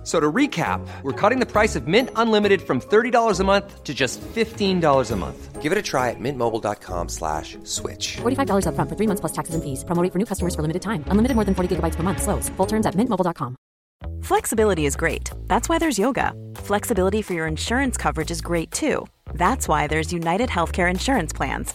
F- So to recap, we're cutting the price of Mint Unlimited from $30 a month to just $15 a month. Give it a try at mintmobile.com slash switch. $45 upfront for three months plus taxes and fees. Promo rate for new customers for limited time. Unlimited more than 40 gigabytes per month. Slows. Full terms at mintmobile.com. Flexibility is great. That's why there's yoga. Flexibility for your insurance coverage is great too. That's why there's United Healthcare Insurance Plans.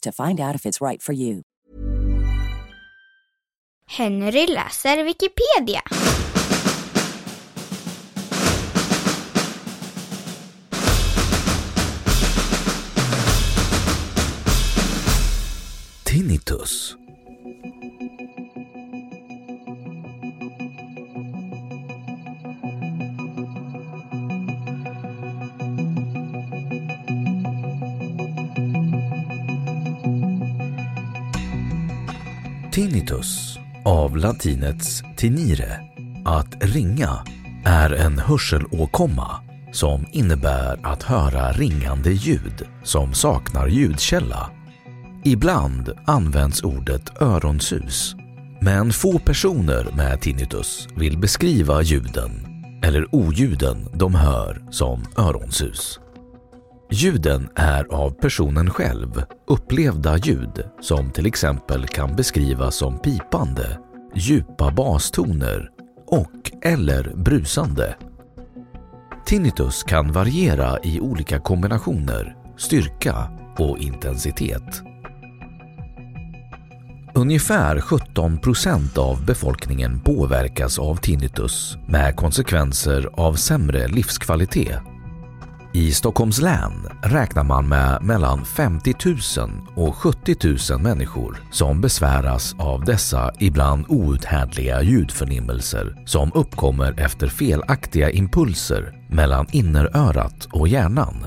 to find out if it's right for you. Henry läser Wikipedia. Tinnitus. Tinnitus, av latinets tinire, att ringa, är en hörselåkomma som innebär att höra ringande ljud som saknar ljudkälla. Ibland används ordet öronsus, men få personer med tinnitus vill beskriva ljuden eller oljuden de hör som öronsus. Ljuden är av personen själv upplevda ljud som till exempel kan beskrivas som pipande, djupa bastoner och eller brusande. Tinnitus kan variera i olika kombinationer, styrka och intensitet. Ungefär 17 procent av befolkningen påverkas av tinnitus med konsekvenser av sämre livskvalitet. I Stockholms län räknar man med mellan 50 000 och 70 000 människor som besväras av dessa ibland outhärdliga ljudförnimmelser som uppkommer efter felaktiga impulser mellan innerörat och hjärnan.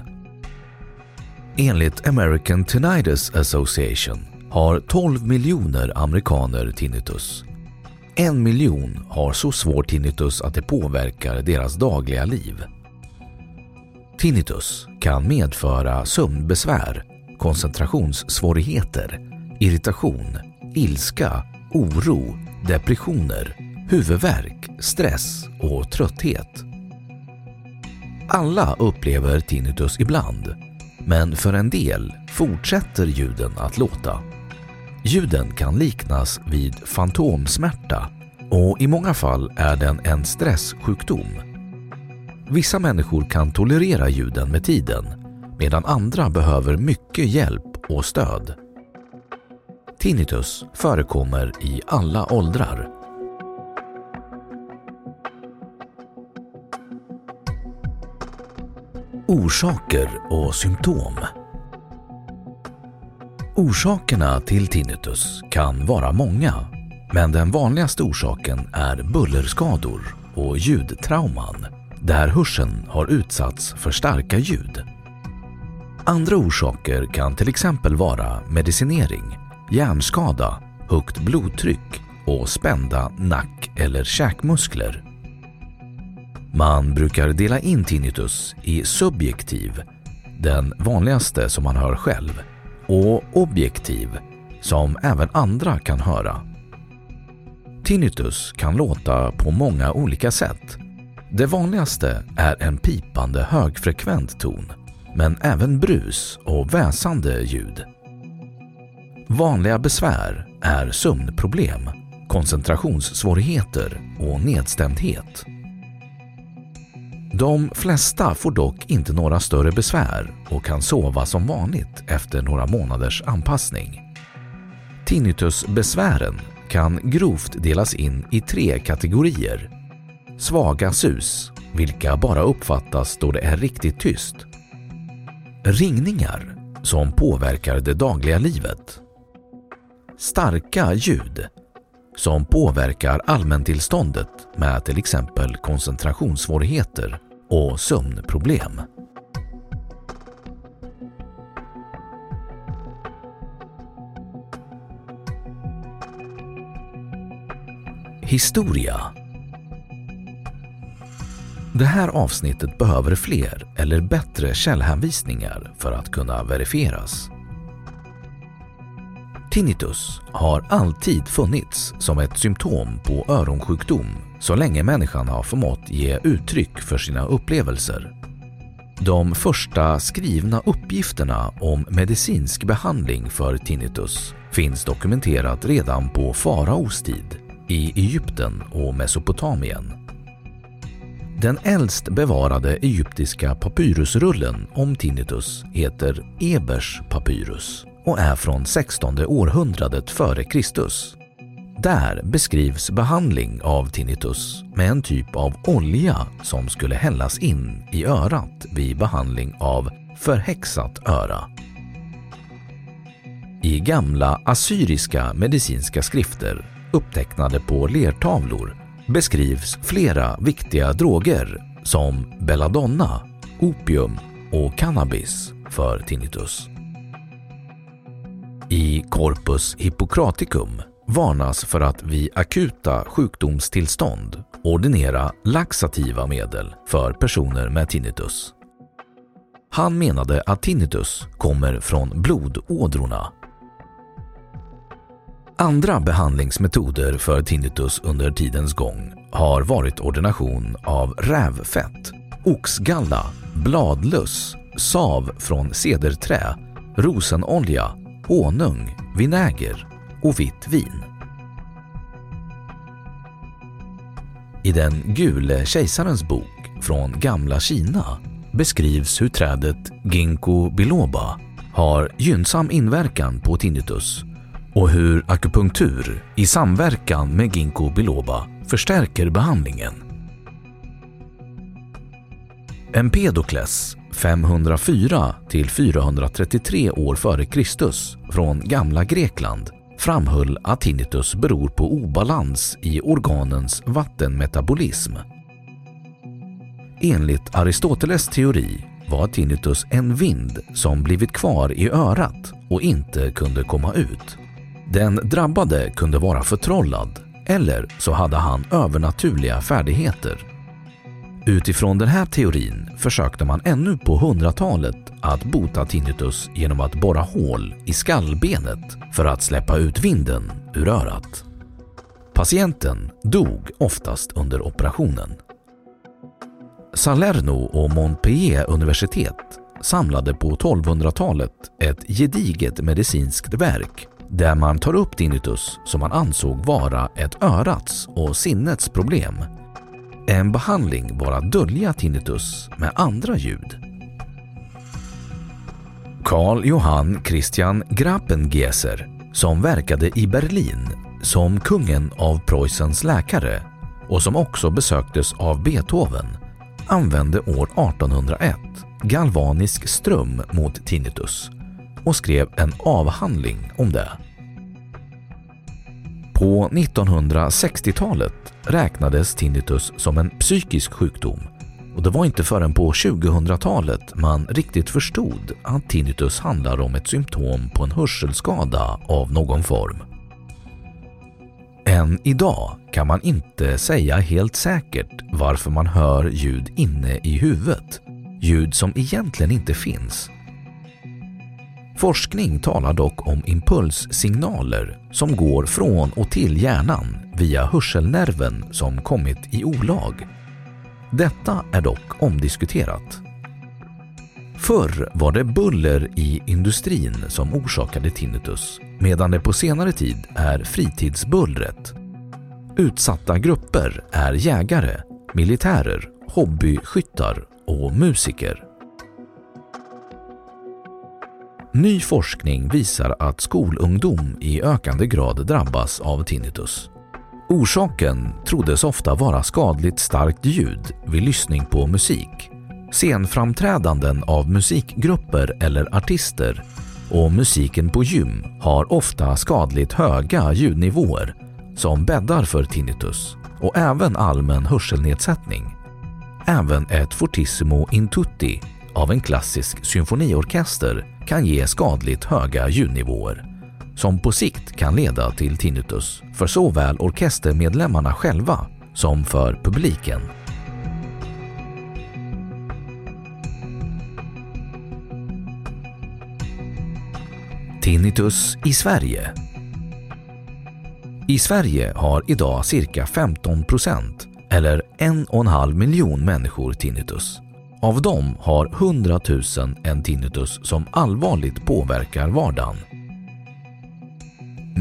Enligt American Tinnitus Association har 12 miljoner amerikaner tinnitus. En miljon har så svår tinnitus att det påverkar deras dagliga liv. Tinnitus kan medföra sömnbesvär, koncentrationssvårigheter, irritation, ilska, oro, depressioner, huvudvärk, stress och trötthet. Alla upplever tinnitus ibland, men för en del fortsätter ljuden att låta. Ljuden kan liknas vid fantomsmärta och i många fall är den en stresssjukdom. Vissa människor kan tolerera ljuden med tiden medan andra behöver mycket hjälp och stöd. Tinnitus förekommer i alla åldrar. Orsaker och symptom Orsakerna till tinnitus kan vara många, men den vanligaste orsaken är bullerskador och ljudtrauman där hörseln har utsatts för starka ljud. Andra orsaker kan till exempel vara medicinering hjärnskada, högt blodtryck och spända nack eller käkmuskler. Man brukar dela in tinnitus i subjektiv, den vanligaste som man hör själv, och objektiv, som även andra kan höra. Tinnitus kan låta på många olika sätt. Det vanligaste är en pipande högfrekvent ton, men även brus och väsande ljud. Vanliga besvär är sömnproblem, koncentrationssvårigheter och nedstämdhet. De flesta får dock inte några större besvär och kan sova som vanligt efter några månaders anpassning. Tinnitusbesvären kan grovt delas in i tre kategorier. Svaga sus, vilka bara uppfattas då det är riktigt tyst. Ringningar, som påverkar det dagliga livet. Starka ljud, som påverkar allmäntillståndet med till exempel koncentrationssvårigheter och sömnproblem. Historia det här avsnittet behöver fler eller bättre källhänvisningar för att kunna verifieras. Tinnitus har alltid funnits som ett symptom på öronsjukdom så länge människan har förmått ge uttryck för sina upplevelser. De första skrivna uppgifterna om medicinsk behandling för tinnitus finns dokumenterat redan på faraos tid i Egypten och Mesopotamien. Den äldst bevarade egyptiska papyrusrullen om tinnitus heter Ebers papyrus och är från 16 århundradet före Kristus. Där beskrivs behandling av tinnitus med en typ av olja som skulle hällas in i örat vid behandling av förhäxat öra. I gamla assyriska medicinska skrifter upptecknade på lertavlor beskrivs flera viktiga droger som belladonna, opium och cannabis för tinnitus. I Corpus Hippocraticum varnas för att vid akuta sjukdomstillstånd ordinera laxativa medel för personer med tinnitus. Han menade att tinnitus kommer från blodådrorna. Andra behandlingsmetoder för tinnitus under tidens gång har varit ordination av rävfett, oxgalla, bladlöss, sav från cederträ, rosenolja, honung, vinäger och vitt vin. I den gule kejsarens bok från gamla Kina beskrivs hur trädet ginkgo biloba har gynnsam inverkan på tinnitus och hur akupunktur i samverkan med ginkgo biloba förstärker behandlingen. Empedokles 504 till 433 år före Kristus från gamla Grekland framhöll att tinnitus beror på obalans i organens vattenmetabolism. Enligt Aristoteles teori var tinnitus en vind som blivit kvar i örat och inte kunde komma ut. Den drabbade kunde vara förtrollad eller så hade han övernaturliga färdigheter. Utifrån den här teorin försökte man ännu på 100-talet att bota tinnitus genom att borra hål i skallbenet för att släppa ut vinden ur örat. Patienten dog oftast under operationen. Salerno och Montpellier universitet samlade på 1200-talet ett gediget medicinskt verk där man tar upp tinnitus som man ansåg vara ett örats och sinnets problem. En behandling var att dölja tinnitus med andra ljud. Karl Johann Christian Grappengeser som verkade i Berlin som kungen av Preussens läkare och som också besöktes av Beethoven använde år 1801 galvanisk ström mot tinnitus och skrev en avhandling om det. På 1960-talet räknades tinnitus som en psykisk sjukdom Och det var inte förrän på 2000-talet man riktigt förstod att tinnitus handlar om ett symptom på en hörselskada av någon form. Än idag kan man inte säga helt säkert varför man hör ljud inne i huvudet. Ljud som egentligen inte finns. Forskning talar dock om impulssignaler som går från och till hjärnan via hörselnerven som kommit i olag. Detta är dock omdiskuterat. Förr var det buller i industrin som orsakade tinnitus medan det på senare tid är fritidsbullret. Utsatta grupper är jägare, militärer, hobbyskyttar och musiker. Ny forskning visar att skolungdom i ökande grad drabbas av tinnitus. Orsaken troddes ofta vara skadligt starkt ljud vid lyssning på musik, scenframträdanden av musikgrupper eller artister och musiken på gym har ofta skadligt höga ljudnivåer som bäddar för tinnitus och även allmän hörselnedsättning. Även ett fortissimo intutti av en klassisk symfoniorkester kan ge skadligt höga ljudnivåer som på sikt kan leda till tinnitus för såväl orkestermedlemmarna själva som för publiken. Tinnitus i Sverige I Sverige har idag cirka 15 procent eller en och en halv miljon människor tinnitus. Av dem har 100 000 en tinnitus som allvarligt påverkar vardagen.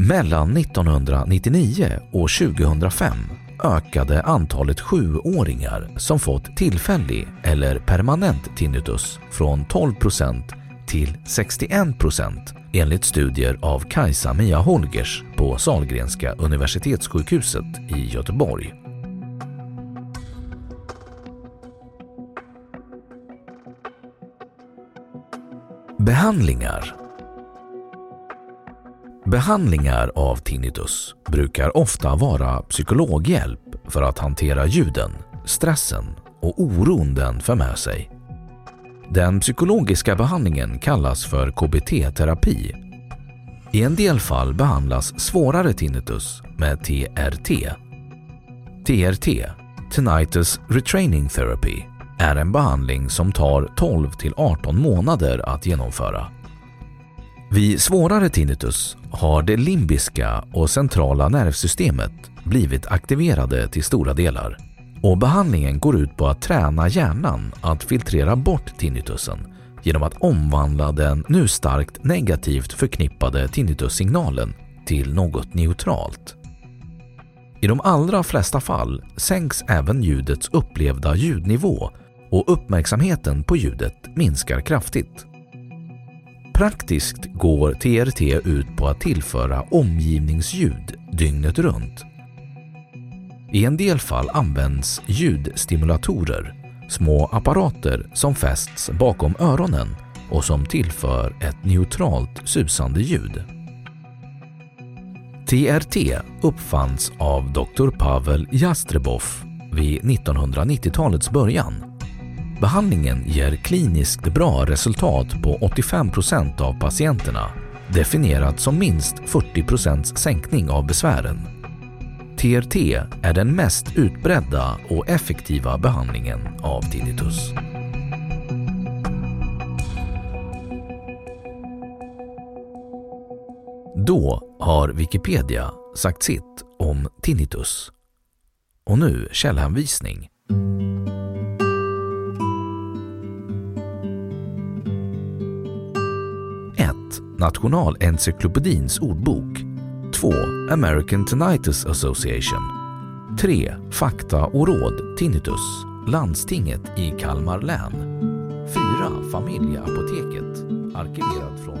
Mellan 1999 och 2005 ökade antalet sjuåringar som fått tillfällig eller permanent tinnitus från 12 procent till 61 procent enligt studier av Kajsa-Mia Holgers på Salgrenska universitetssjukhuset i Göteborg. Behandlingar Behandlingar av tinnitus brukar ofta vara psykologhjälp för att hantera ljuden, stressen och oron den för med sig. Den psykologiska behandlingen kallas för KBT-terapi. I en del fall behandlas svårare tinnitus med TRT. TRT, Tinnitus Retraining Therapy, är en behandling som tar 12 till 18 månader att genomföra. Vid svårare tinnitus har det limbiska och centrala nervsystemet blivit aktiverade till stora delar och behandlingen går ut på att träna hjärnan att filtrera bort tinnitusen genom att omvandla den nu starkt negativt förknippade tinnitussignalen till något neutralt. I de allra flesta fall sänks även ljudets upplevda ljudnivå och uppmärksamheten på ljudet minskar kraftigt. Praktiskt går TRT ut på att tillföra omgivningsljud dygnet runt. I en del fall används ljudstimulatorer, små apparater som fästs bakom öronen och som tillför ett neutralt susande ljud. TRT uppfanns av Dr. Pavel Jastrebov vid 1990-talets början Behandlingen ger kliniskt bra resultat på 85 procent av patienterna, definierat som minst 40 procents sänkning av besvären. TRT är den mest utbredda och effektiva behandlingen av tinnitus. Då har Wikipedia sagt sitt om tinnitus. Och nu källhänvisning. 1. Nationalencyklopedins ordbok 2. American Tinnitus Association 3. Fakta och råd Tinnitus Landstinget i Kalmar län 4. Familjeapoteket arkiverat från